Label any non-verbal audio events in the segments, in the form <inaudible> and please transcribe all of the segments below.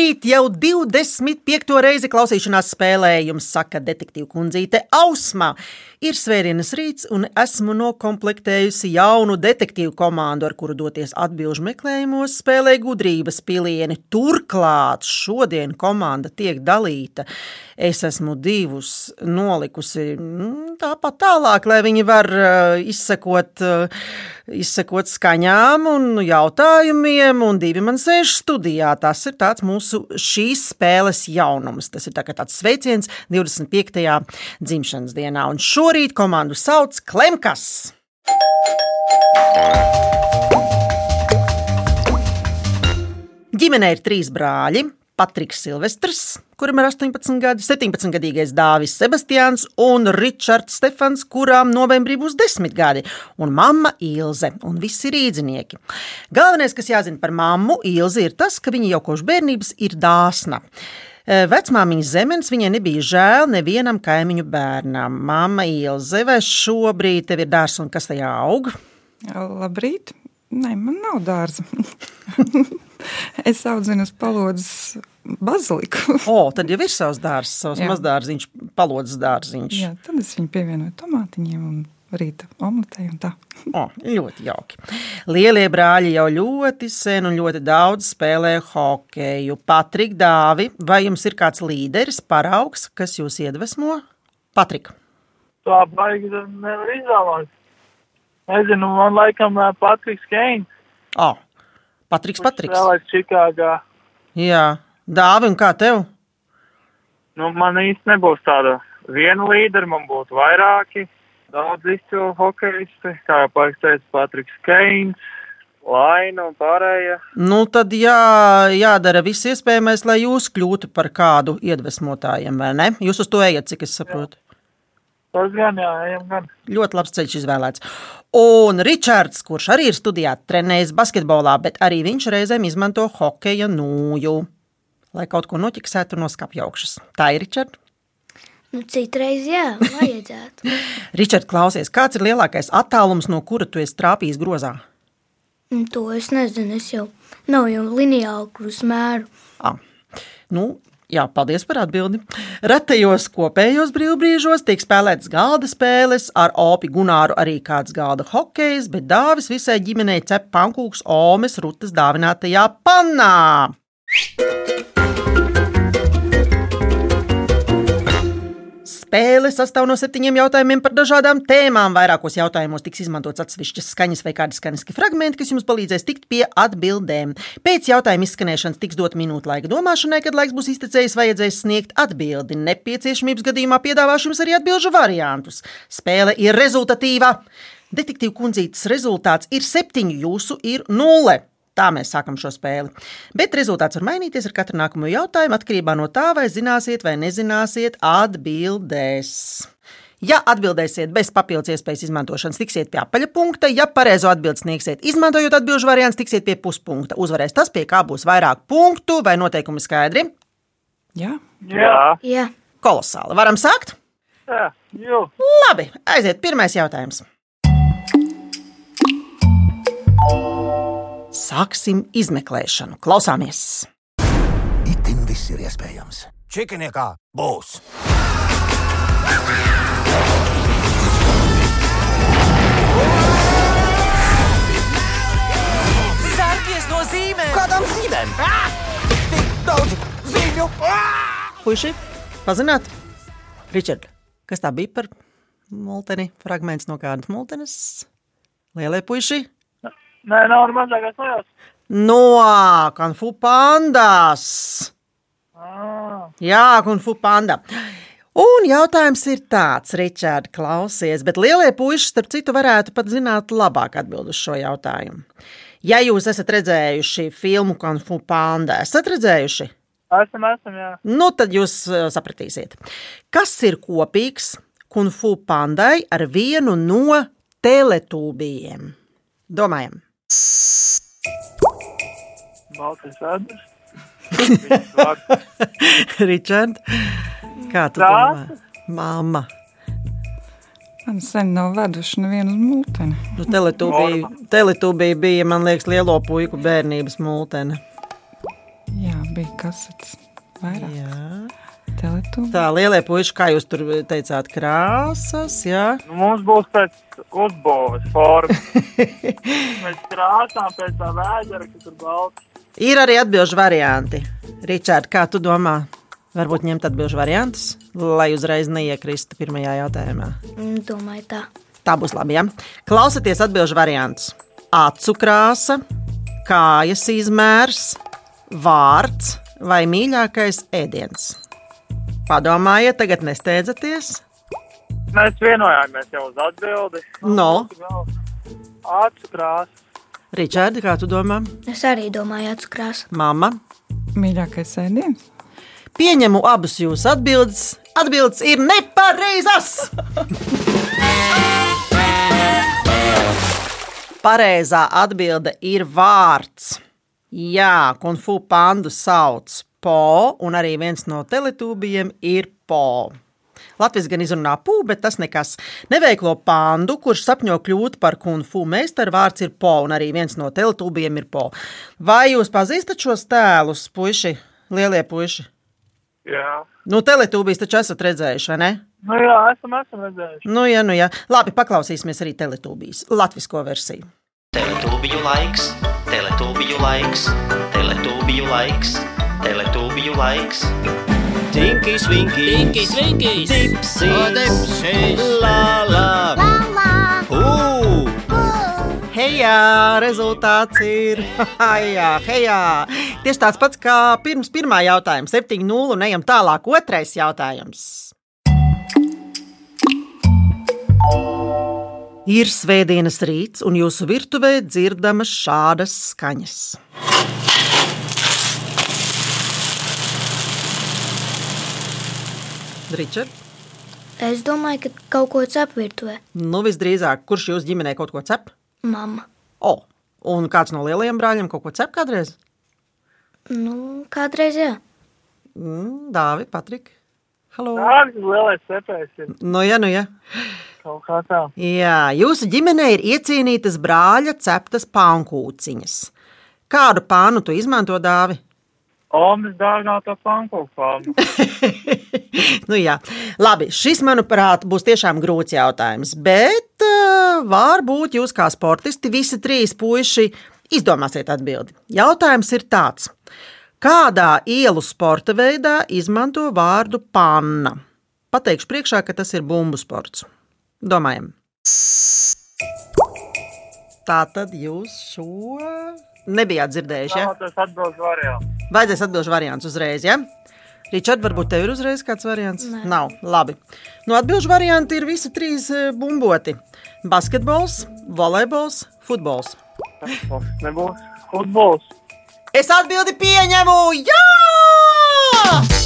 Labrīt! Jau 25. reizi klausīšanās spēlē jums saka detektīva kundzīte Ausma. Ir svētdienas rīts, un esmu nokomplektējusi jaunu detektīvu komandu, ar kuru doties atbildžu meklējumos, spēlē gudrības pilieni. Turklāt šodien komanda tiek dalīta. Es esmu divus nolikusi mm, tāpat tālāk, lai viņi var uh, izsekot, uh, izsekot skaņām un jautājumiem, un divi man sēž studijā. Tas ir tāds mūsu šīs spēles jaunums. Tas ir tā tāds sveiciens 25. dzimšanas dienā. Un šorīt komandu sauc Klemkas. Ģimenē ir trīs brāļi. Patriks Silvestris, kuram ir 18 gadi, 17-gadīgais Dāvis Sebastians un Ričards Stefans, kurām novembrī būs 10 gadi, un mamma Ilze, un visi rīznieki. Galvenais, kas jāzina par mammu Ilzi, ir tas, ka viņa jau kopš bērnības ir dāsna. E, vecmāmiņas zemes viņai nebija žēl nevienam kaimiņu bērnam. Māma Ilze, vai šobrīd tev ir dārsts un kas tajā aug? Labrīt! Nē, man nav dārza. <laughs> es audzinu uz palodzes baziliku. <laughs> o, tad jau ir savs dārzs, savs mazdārziņš, palodzes dārziņš. Jā, tad es viņu pievienoju tomātiņiem un rīta omletē un tā. <laughs> o, ļoti jauki. Lielie brāļi jau ļoti sen un ļoti daudz spēlē hokeju. Patrik, Dāvi, vai jums ir kāds līderis, paraugs, kas jūs iedvesmo? Patrik. Tā baigi nevar izvēlēties. Nezinu, man laikam uh, Patriks Keins. Oh, Patriks, Patriks. Spēlēs Čikāgā. Jā, Dāvi, un kā tev? Nu, man īsti nebūs tāda viena līdera, man būtu vairāki. Daudz izcilu hokeisti, kā jau teica Patriks Keins, Laina un pārējie. Nu, tad jā, jādara viss iespējamais, lai jūs kļūtu par kādu iedvesmotājiem, vai ne? Jūs uz to ejat, cik es saprotu. Jā. Tas gan, jā, ejam gan. Ļoti labs ceļš izvēlēts. Un Ričards, kurš arī ir studijā, trenējas basketbolā, bet arī viņš reizēm izmanto hokeja nūju, lai kaut ko noķiksētu no skapja augšas. Tā ir Ričards. Nu, citreiz, jā, vajadzētu. <laughs> Ričard, klausies, kāds ir lielākais attālums, no kura tu esi trāpījis grozā? Nu, to es nezinu, es jau nav jau lineāli, kurus mēru. Ah. Nu, Jā, paldies par atbildi. Retajos kopējos brīvbrīžos tiek spēlētas galda spēles, ar opi Gunāru arī kāds galda hokejs, bet dāvis visai ģimenei cep pankūks Omes Rutas dāvinātajā pannā. Spēle sastāv no septiņiem jautājumiem par dažādām tēmām. Vairākos jautājumos tiks izmantots atsevišķas skaņas vai kādi skaņas fragmenti, kas jums palīdzēs tikt pie atbildēm. Pēc jautājuma izskanēšanas tiks dot minūte laika domāšanai, kad laiks būs iztecējis, vajadzēs sniegt atbildi. Nepieciešamības gadījumā piedāvāšu jums arī atbildžu variantus. Spēle ir rezultatīva. Detektīva kundzītes rezultāts ir septiņi, jūsu ir nulle. Tā mēs sākam šo spēli. Bet rezultāts var mainīties ar katru nākamo jautājumu atkarībā no tā, vai zināsiet vai nezināsiet atbildēs. Ja atbildēsiet bez papildus iespējas izmantošanas, tiksiet pie apaļa punkta. Ja pareizo atbildi sniegsiet, izmantojot atbildžu variantu, tiksiet pie puspunkta. Uzvarēs tas, pie kā būs vairāk punktu vai noteikumi skaidri. Jā, Jā. Jā, Kolosāli. Varam sākt? Jā, jū. Labi, aiziet. Pirmais jautājums. Sāksim izmeklēšanu. Klausāmies! Itin viss ir iespējams. Čikiniekā būs! Sērties no zīmēm! Kādām zīmēm? Tik daudz zīmju! Puisi, pazināt, Ričard, kas tā bija par multeni? Fragments no kādas multenes? Lielie puiši? Nē, nav mazākās nojauts. No Kanfu pandas! Ah, Jā, Kunfu panda. Un jautājums ir tāds, Ričārd, klausies, bet lielie puiši, starp citu, varētu pat zināt labāk atbild uz šo jautājumu. Ja jūs esat redzējuši filmu Kunfu panda, esat redzējuši? esam, esam, jā. Nu, tad jūs eh, sapratīsiet. Kas ir kopīgs Kunfu pandai ar vienu no teletūbijiem? Domājam! Baltais vēders. <laughs> Ričard, kā tu Tā? domā? Māma. man sen nav veduši nevienu uz multeni. Nu, teletūbija, teletūbija bija, man liekas, lielo puiku bērnības multene. Jā, bija kasetes. Vairāk. Jā. Teletūbi. Tā lielie puiši, kā jūs tur teicāt, krāsas, jā. Nu, mums būs pēc uzbūves formas. <laughs> Mēs krāsām pēc tā vēdera, kas tur balts. Ir arī atbildžu varianti. Ričārd, kā tu domā? Varbūt ņemt atbildžu variantus, lai uzreiz neiekristu pirmajā jautājumā. Mm, Domāju, tā. Tā būs labi. Ja? Klausieties atbildžu variantus. Acu krāsa, kājas izmērs, vārds vai mīļākais ēdiens. Padomājiet, tagad nesteidzaties. Mēs vienojāmies jau uz atbildi. No. Acu krāsa. Ričārdi, kā tu domā? Es arī domāju, atskrās. Mama. Mīļākais ēdiens. Pieņemu abus jūsu atbildes. Atbildes ir nepareizas! Pareizā atbilde ir vārds. Jā, kunfu pandu sauc Po, un arī viens no teletūbiem ir Po. Latvijas gan izrunā pū, bet tas nekas. Neveiklo pandu, kurš sapņo kļūt par kunfu meistaru, vārds ir Po, un arī viens no teletūbiem ir Po. Vai jūs pazīstat šos tēlus, puiši, lielie puiši? Jā. Nu, teletūbīs taču esat redzējuši, vai ne? Nu jā, esam, esam redzējuši. Nu, ja, nu, ja. Labi, paklausīsimies arī teletūbīs, latvisko versiju. Teletūbiju laiks, teletūbiju laiks, teletūbiju laiks, teletūbiju laiks. Tinkis, vinkis, Tinkis, vinkis, dipsis, dipsis, la la, pū. Hejā, rezultāts ir. <laughs> Hejā, hejā. Tieši tāds pats kā pirms pirmā jautājuma, 7-0, un ejam tālāk. Otrais jautājums. Ir svētdienas rīts, un jūsu virtuvē dzirdamas šādas skaņas. Ričard, Es domāju, ka kaut ko cep virtuvē. nu visdrīzāk, kurš jūsu ģimenē kaut ko cep? Mama. O, un kāds no lielajiem brāļiem kaut ko cep kādreiz? Nu, kādreiz jā. Mm, Dāvi, Patrik. Halo. Tāds lielais cepējs ir Nu, ja, nu, ja. kaut kā tā. Jā, jūsu ģimenē ir iecienītas brāļa ceptas pankūciņas. Kādu pānu tu izmanto dāvi? Omas dārgātā pankūku <laughs> nu, jā, labi. Šis, manuprāt, būs tiešām grūts jautājums. Bet uh, varbūt jūs, kā sportisti, visi trīs puiši izdomāsiet atbildi. Jautājums ir tāds. Kādā ielu sporta veidā izmanto vārdu panna? Pateikšu priekšā, ka tas ir bumbu sports. Domājam. Tā tad jūs šo nebijāt dzirdējuši. Ja? Jā, tas atbildes variants. Vajadzēs atbildēt variants uzreiz. Ja? Ričard, varbūt tev ir uzreiz kāds variants? Nē. Nav. Labi. No atbildžu varianti ir visi trīs eh, bumboti. Basketbols, volejbols, futbols. Tas nebūs futbols. Es atbildi pieņemu! Jā!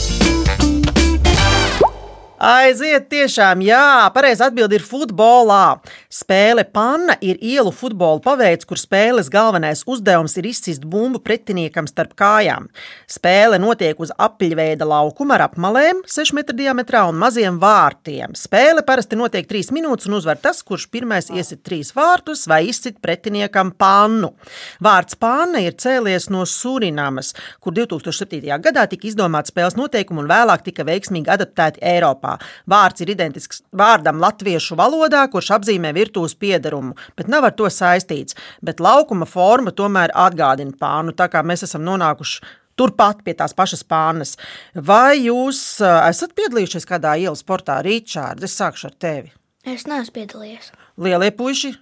Aiziet, tiešām, jā, pareizi atbild ir futbolā. Spēle panna ir ielu futbola paveids, kur spēles galvenais uzdevums ir izsist bumbu pretiniekam starp kājām. Spēle notiek uz apļveida laukuma ar apmalēm, 6 metru diametrā un maziem vārtiem. Spēle parasti notiek 3 minūtes un uzvar tas, kurš pirmais iesit 3 vārtus vai izsit pretiniekam pannu. Vārds panna ir cēlies no Surinamas, kur 2007. gadā tika izdomāta spēles noteikumi un vēlāk tika veiksmīgi adaptēti Eiropā. Vārds ir identisks vārdam latviešu valodā, kurš apzīmē virtuves piedarumu, bet nav ar to saistīts. Bet laukuma forma tomēr atgādina pānu, tā kā mēs esam nonākuši turpat pie tās pašas pānas. Vai jūs esat piedalījušies kādā ielas sportā, Ričārds? Es sākšu ar tevi. Es neesmu piedalījies. Lielie puiši,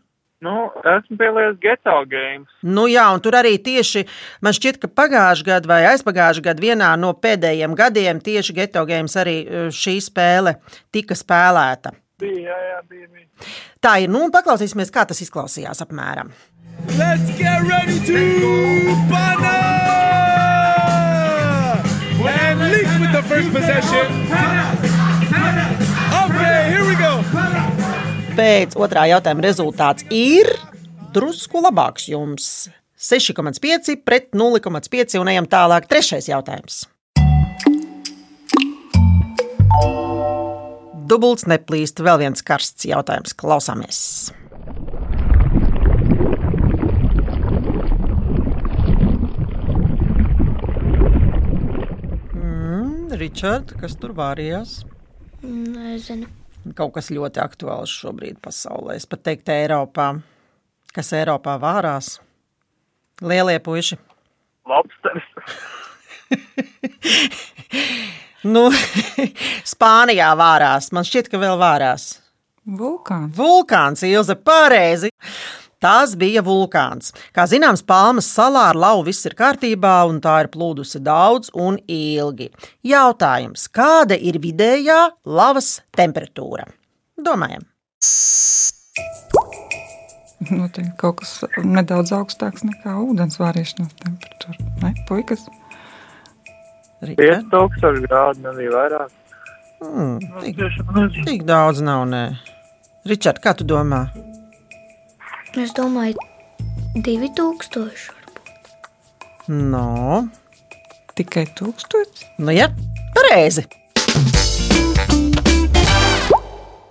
Nu, esmu pielies Geto Games. Nu, jā, un tur arī tieši man šķiet, ka pagājušajā gadā vai aizpagājušajā gadā vienā no pēdējiem gadiem tieši Geto Games arī eh, šī spēle tika spēlēta. Bija, jā, jā, bija, bija. Tā ir, nu, un paklausīsimies, kā tas izklausījās apmēram. Let's get ready to banana! And Leaf with the first possession. Okay, Pēc otrā jautājuma rezultāts ir drusku labāks jums. 6,5 pret 0,5 un ejam tālāk. Trešais jautājums. Dubults neplīst. Vēl viens karsts jautājums. Klausāmies. Ričard, kas tur vārījās? Nezinu. Kaut kas ļoti aktuāls šobrīd pasaulē. Es pat teiktu, Eiropā. Kas Eiropā vārās? Lielie puiši. Lobsters. <laughs> Nu, <laughs> Spānijā vārās. Man šķiet, ka vēl vārās. Vulkāns. Vulkāns, Ilze, pareizi. Tas bija vulkāns. Kā zināms, Palmas salā ar lauvu viss ir kārtībā, un tā ir plūdusi daudz un ilgi. Jautājums, kāda ir vidējā lavas temperatūra? Domājam, Noteikti kaut kas nedaudz augstāks nekā ūdens vārīšanās temperatūra. Ne, puikas? Ričard? 5000 grādi, nebija vairāk. Hmm, tik, tik daudz nav, nē. Ričard, kā tu domā? Es domāju, 2000. No, Tikai tūkstotis? nu jā, pareizi.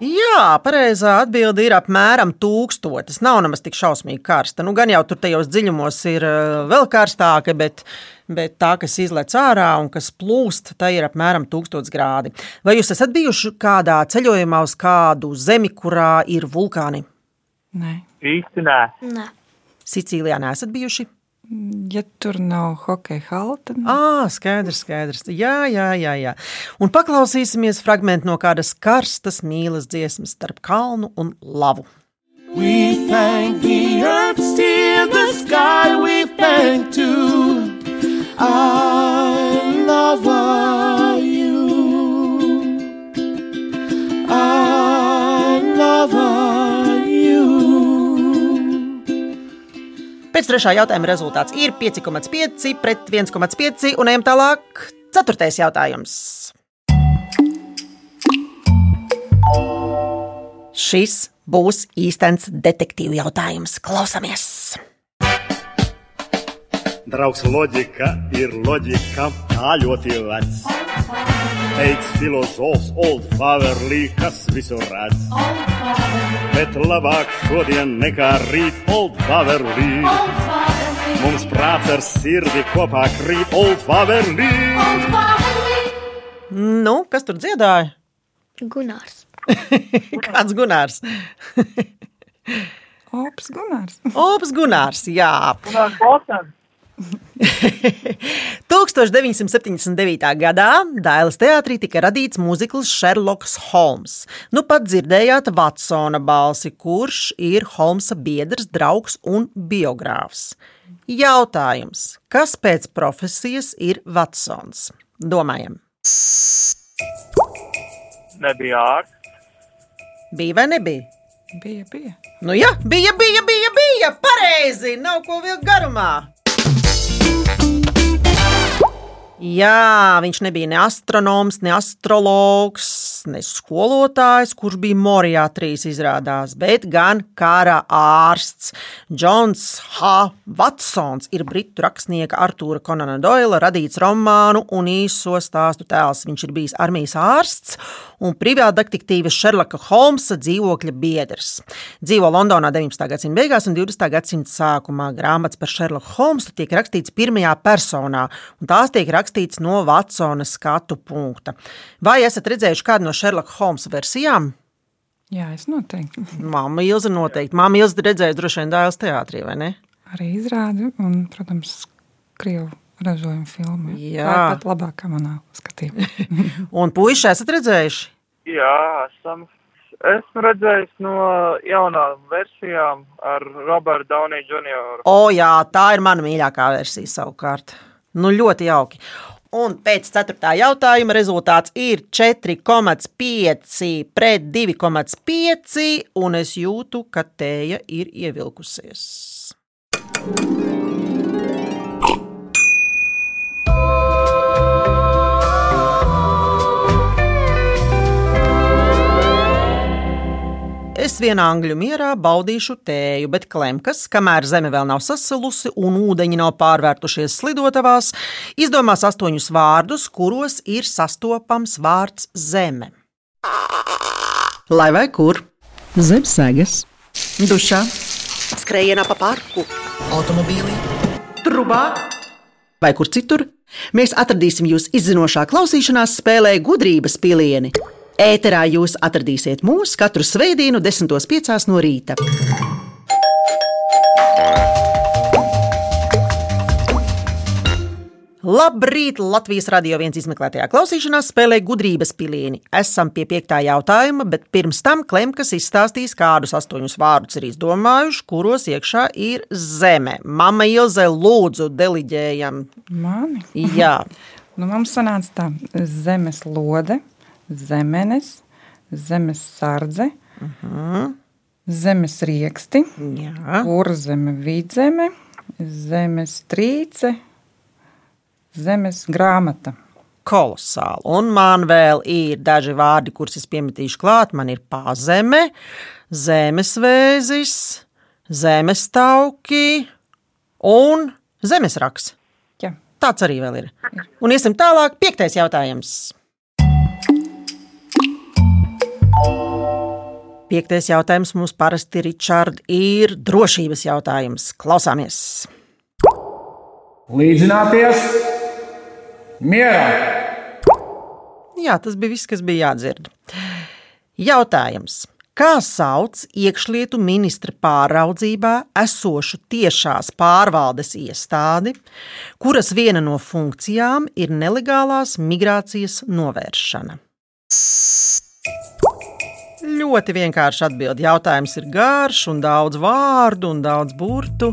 Jā, pareizā atbilde ir apmēram tūkstotis. Nav nemaz tik šausmīgi karsta. Nu, gan jau tur tajos dziļumos ir eh, vēl karstāka, bet, bet tā, kas izlaiž ārā un kas plūst, tā ir apmēram 1000 grādi. Vai jūs esat bijuši kādā ceļojumā uz kādu zemi, kurā ir vulkāni? Nē. Īsti nē. Nē, Sicīlijā neesat bijuši? Ja tur nav hokeja hala, tad Ah, skaidrs, skaidrs. Jā, jā, jā, jā. Un paklausīsimies fragment no kādas karstas mīlas dziesmas starp kalnu un lavu. We thank the earth, still the sky we thank to I love Pēc trešā jautājuma rezultāts ir 5,5 pret 1,5 un ejam tālāk. Ceturtais jautājums. Šis būs īstenis detektīvu jautājums. Klausamies! Draugs loģika ir loģika, tā ļoti vecs. Teiks filozofs Old Faverlī, kas visu redz. Bet labāk šodien nekā rīt Old Faverlī. Mums prāts ar sirdi kopā krīt Old Faverlī. Nu, kas tur dziedāja? Gunārs. <laughs> Kāds Gunārs? Ops Gunārs. Ops Gunārs, jā. Gunārs. <laughs> 1979. gadā Dailas teātrī tika radīts mūzikls Sherloks Holmes. Nu pat dzirdējāt Vatsona balsi, kurš ir Holmsa biedrs, draugs un biogrāfs. Jautājums, kas pēc profesijas ir Vatsons? Domājam, Nebija ārsts. bija vai nebija? Bija, bija. Nu, jā, bija, bija, bija, bija. Pareizi, nav ko vilkt garumā. Jā, viņš nebija ne astronoms, ne astrologs, ne skolotājs, kurš bija Morijā trīs izrādās, bet gan kara ārsts. Džons H. Vatsons ir britu rakstnieka Artūra Konana Doila radīts romānu un īso stāstu tēls. Viņš ir bijis armijas ārsts un privātdetektīva Šerloka Holmsa dzīvokļa biedrs. Dzīvo Londonā 19. gadsimta beigās un 20. gadsimta sākumā. Grāmatas par Šerloku Holmsu tiek rakstīts pirmajā personā, un tās tiek rakstīts no Vatsona skatu punkta. Vai esat redzējuši kādu no Šerloka Holmsa versijām? Jā, es noteikti. Māma Ilza noteikti. Māma Ilza redzējusi droši vien Dāvidas teātrī, vai ne? Arī izrādi un, protams, Krievu ražojumu filmu. Jā. Tā ir pat labākā manā skatījumā. <laughs> Un puiši esat redzējuši? Jā, esam. Esmu redzējis no jaunām versijām ar Robertu Downey Jr. O, jā, tā ir mana mīļākā versija savukārt. Nu, ļoti jauki. Un pēc ceturtā jautājuma rezultāts ir 4,5 pret 2,5, un es jūtu, ka tēja ir ievilkusies. Es vienā angļu mierā baudīšu tēju, bet klemkas, kamēr zeme vēl nav sasilusi un ūdeņi nav pārvērtušies slidotavās, izdomās astoņus vārdus, kuros ir sastopams vārds zeme. Lai vai kur? Zem sēgas, dušā, skrējienā pa parku, automobīlī, trubā vai kur citur. Mēs atradīsim jūs izzinošā klausīšanās spēlē gudrības pilieni. Ēterā jūs atradīsiet mūs katru svētdienu, 10.5. no rīta. Labrīt! Latvijas radio viens izmeklētajā klausīšanās spēlē gudrības pilieni. Esam pie piektā jautājuma, bet pirms tam Klimkas izstāstīs, kādus astoņus vārdus ir izdomājuši, kuros iekšā ir zeme. Mama Ilze, lūdzu, deliģējam. Mani? Jā. <laughs> Nu, mums sanāca tā, zemes lode, zemenes, zemes sardze, uh -huh. zemes rieksti, kurzeme, vidzeme, zemes trīce, zemes grāmata. Kolosāli. Un man vēl ir daži vārdi, kurus es piemetīšu klāt. Man ir pazeme, zemesvēzis, zemestauki un zemesraks. Jā. Tāds arī vēl ir. Un iesim tālāk. Piektais jautājums. Piektais jautājums mums parasti Richard, ir drošības jautājums. Klausāmies! Līdzināties! Mierā! Jā, tas bija viss, kas bija jādzird. Jautājums. Kā sauc iekšlietu ministra pāraudzībā esošu tiešās pārvaldes iestādi, kuras viena no funkcijām ir nelegālās migrācijas novēršana? Ļoti vienkārši atbild. Jautājums ir garš, un daudz vārdu un daudz burtu.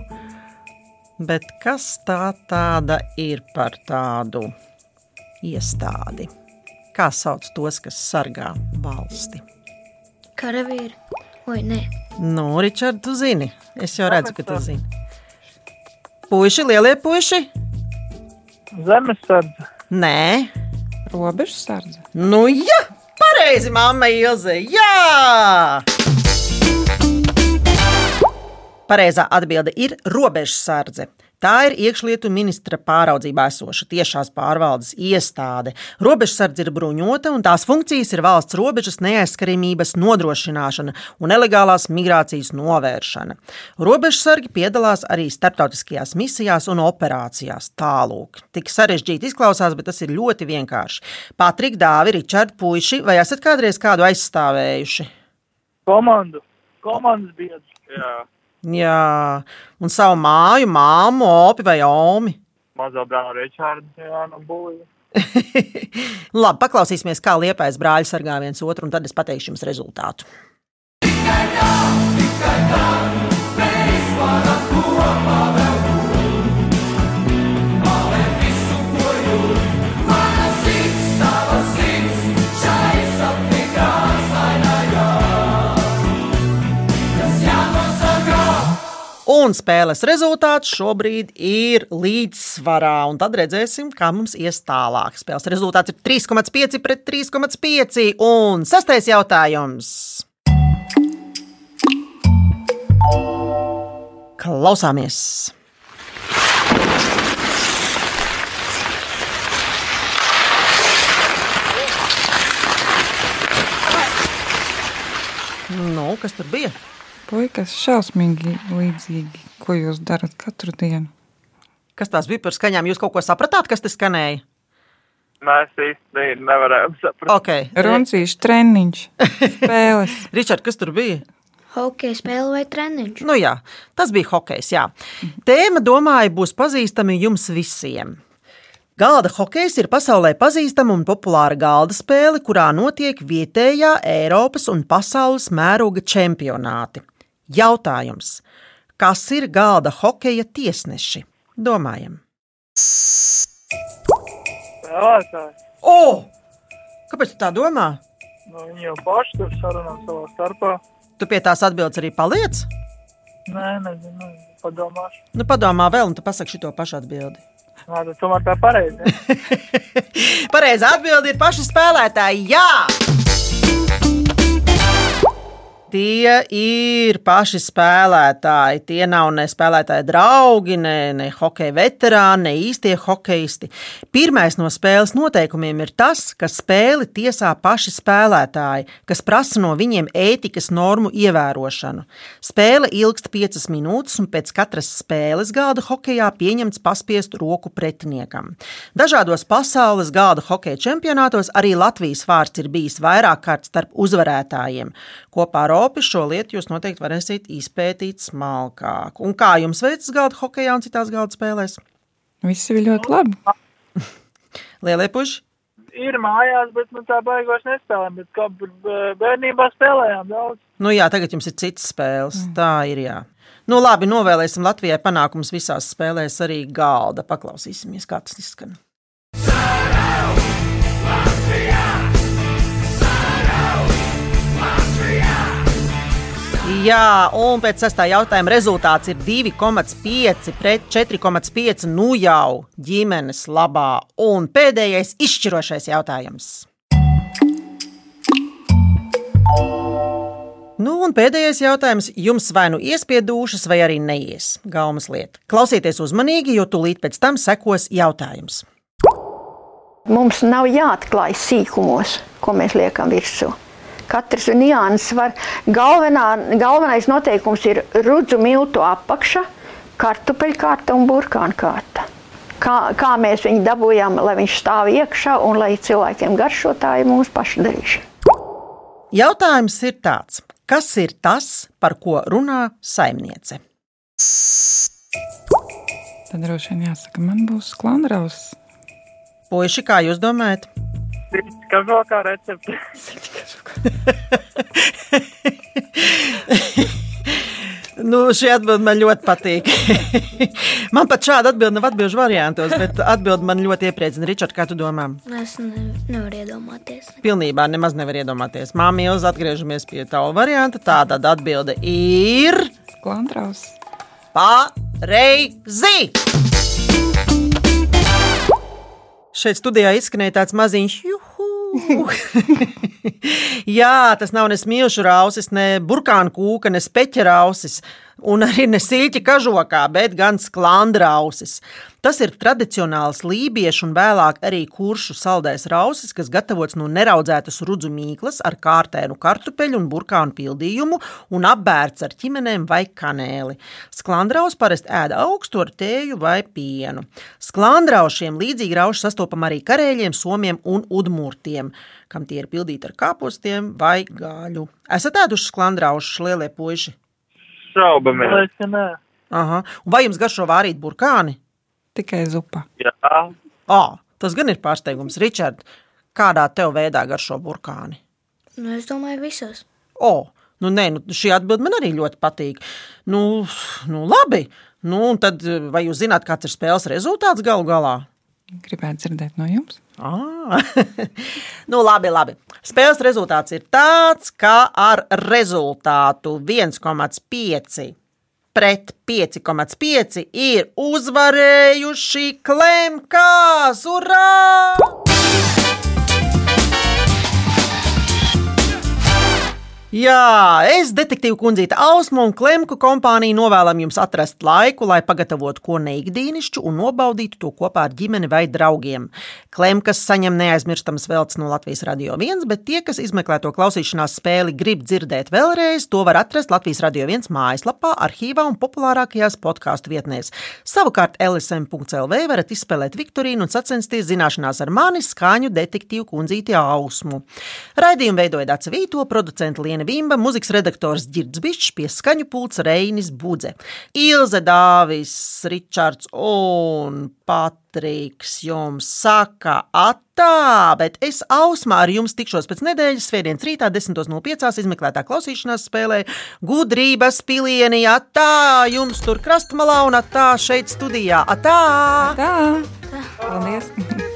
Bet kas tā tāda ir par tādu iestādi? Kā sauc tos, kas sargā valsti? Karavīri. Oi, nē. Nu, Ričard, tu zini. Es jau redzu, ka tu zini. Puisi, lielie puisi? Zemesardze. Nē. Robežsardze. Nu, jā, pareizi, mamma Ilze. Jā! Pareizā atbilde ir robežsardze. Tā ir iekšlietu ministra pāraudzībā esoša tiešās pārvaldes iestāde. Robežsardze ir bruņota, un tās funkcijas ir valsts robežas neaizskaramības nodrošināšana un nelegālās migrācijas novēršana. Robežsargi piedalās arī starptautiskajās misijās un operācijās. Tālūk, tik sarežģīti izklausās, bet tas ir ļoti vienkārši. Patrika, Dāvi, Ričard, Puiši, vai esat kādreiz kādu aizstāvējuši? Komandu. Komandas biedrs. Jā. Un savu māju, māmu, opi vai omi. Mazā brāļa Richards, jā, no bulīja. <laughs> Labi, paklausīsimies, kā liepais brāļi sargā viens otru, un tad es pateikšu jums rezultātu. Tikai tā, tikai tā, mēs varam kopā Un spēles rezultāts šobrīd ir līdzsvarā. Un tad redzēsim, kā mums ies tālāk. Spēles rezultāts ir 3,5 pret 3,5. Un sastais jautājums. Klausāmies! Nu, kas tur bija? Puikas šausmīgi līdzīgi, ko jūs darat katru dienu. Kas tās bija par skaņām? Jūs kaut ko sapratāt, kas te skanēja? Mēs īsti nevarējām saprast. Okay. Runcīšu treniņš, <laughs> spēles. Ričard, kas tur bija? Hokeja spēle vai treniņš? Nu jā, tas bija hokejs. Jā. Tēma, domāju, būs pazīstama jums visiem. Galda hokejs ir pasaulē pazīstama un populāra galda spēle, kurā notiek vietējā Eiropas un pasaules mēroga čempionāti. Jautājums: kas ir galda hokeja tiesneši? Domājam, Spēlētāji. o! Kāpēc tu tā domā? Nu, viņi jau paši tur sarunā savā starpā. Tu pie tās atbildes arī paliec? Nē, nezinu, padomāšu. Nu, padomā vēl, un tu pasaki šo pašu atbildi. Nā, tomēr tā pareizi. ne? <laughs> Pareizā atbilde ir paši spēlētāji. Jā! Tie ir paši spēlētāji. Tie nav ne spēlētāji draugi, ne, ne hokeja veterāni, ne īstie hokeisti. Pirmais no spēles noteikumiem ir tas, ka spēli tiesā paši spēlētāji, kas prasa no viņiem ētikas normu ievērošanu. Spēle ilgst piecas minūtes, un pēc katras spēles galda hokejā pieņemts paspiest roku pretiniekam. Dažādos pasaules galda hokeja čempionātos arī Latvijas vārds ir bijis vairāk kārt starp uzvarētājiem. Kopā ar Opi šo lietu jūs noteikti varēsiet izpētīt smalkāk. Un kā jums veicas galda hokeja un citās galda spēlēs? Viss ir ļoti labi. <laughs> Lielie puši! Ir mājās, bet nu, tā baigās nespēlējam. Bet kā bērnībā spēlējām daudz. Nu jā, tagad jums ir citas spēles. Tā ir jā. Nu labi, novēlēsim Latvijai panākumus visās spēlēs, arī galda. Paklausīsimies, kā tas izskan. Jā, un pēc sestā jautājuma rezultāts ir 2,5 pret 4,5. Nu jau ģimenes labā. Un pēdējais izšķirošais jautājums. Nu, un pēdējais jautājums jums vai nu iespiedūšas, vai arī neies. Gaumas lieta. Klausieties uzmanīgi, jo tūlīt pēc tam sekos jautājums. Mums nav jāatklāj sīkumos, ko mēs liekam virsū. Katrs nianses var. Galvenā, galvenais noteikums ir rudzu miltu apakša, kartupeļu kārta un burkānu kārta. Kā, kā mēs viņu dabūjām, lai viņš stāv iekšā un lai cilvēkiem garšo, tā ir mūsu paša darīšana. Jautājums ir tāds: kas ir tas, par ko runā saimniece? Tad droši vien jāsaka, man būs klandraus. Puiši, kā jūs domājat? Kažokā recepte. <laughs> Nu, šī atbilde man ļoti patīk. <laughs> man pat šāda atbilde nav atbildžu variantos, bet atbilde man ļoti iepriecina. Ričard, kā tu domā? Es ne, nevaru iedomāties. Pilnībā nemaz nevar iedomāties. Māmiņa, atgriežamies pie tava varianta. Tātad atbilde ir. Klantraus. Pareizi! Šeit studijā izskanēja tāds maziņš juhu. <laughs> Jā, tas nav ne smilšu rausis, ne burkānu kūka, ne speķa rausis, un arī ne siļķa kažokā, bet gan sklandrausis. Tas ir tradicionāls lībiešu un vēlāk arī kuršu saldais rausis, kas gatavots no neraudzētas rudzu mīklas ar kārtēnu kartupeļu un burkānu pildījumu un apbērts ar ķimenēm vai kanēli. Sklandraus parasti ēda augstu ar tēju vai pienu. Sklandraušiem līdzīgi rauši sastopam arī karēļiem, somiem un udmurtiem, kam tie ir pildīti ar kāpostiem vai gāļu. Esat ēduši sklandraušus lielie puiši? Šaubamies. ka nē. Aha. Un vai jums garšo vārīt burkāni? Tikai zupa. Jā. Oh, tas gan ir pārsteigums. Ričard, kādā tev veidā garšo burkāni? Nu, es domāju, visos. O, oh, nu, nē, nu, šī atbilde man arī ļoti patīk. Nu, nu labi. Nu, un tad, vai jūs zināt, kāds ir spēles rezultāts galu galā? Gribētu dzirdēt no jums. Ah. <laughs> nu, labi, labi. Spēles rezultāts ir tāds, ka ar rezultātu 1,5 pret 5,5 ir uzvarējuši Klimkas! Urā! Jā, es, detektīvu kundzīte Ausma un Klimku kompānija novēlam jums atrast laiku, lai pagatavotu ko neikdīnišķu un nobaudītu to kopā ar ģimeni vai draugiem. Klimkas saņem neaizmirstams veltes no Latvijas Radio 1, bet tie, kas izmeklē to klausīšanās spēli, grib dzirdēt vēlreiz, to var atrast Latvijas Radio 1 mājaslapā, arhīvā un populārākajās podkāstu vietnēs. Savukārt LSM.CLV varat izspēlēt Viktorīnu un sacensties zināšanās ar mani skaņu detektīvu kundzīti Ausmu. Raidījumu veidoja Dāca Vīto, producenta Liena Vimba, mūzikas redaktors Girds Bišs, pie skaņu pults Reinis Budze. Ilze Dāvis, Ričards un Patriks jums saka atā, bet es ausmā ar jums tikšos pēc nedēļas svētdienas rītā 10.05. izmeklētā klausīšanās spēlē gudrības pilieni atā, jums tur krastmalā un atā šeit studijā. Atā! Tā! Paldies!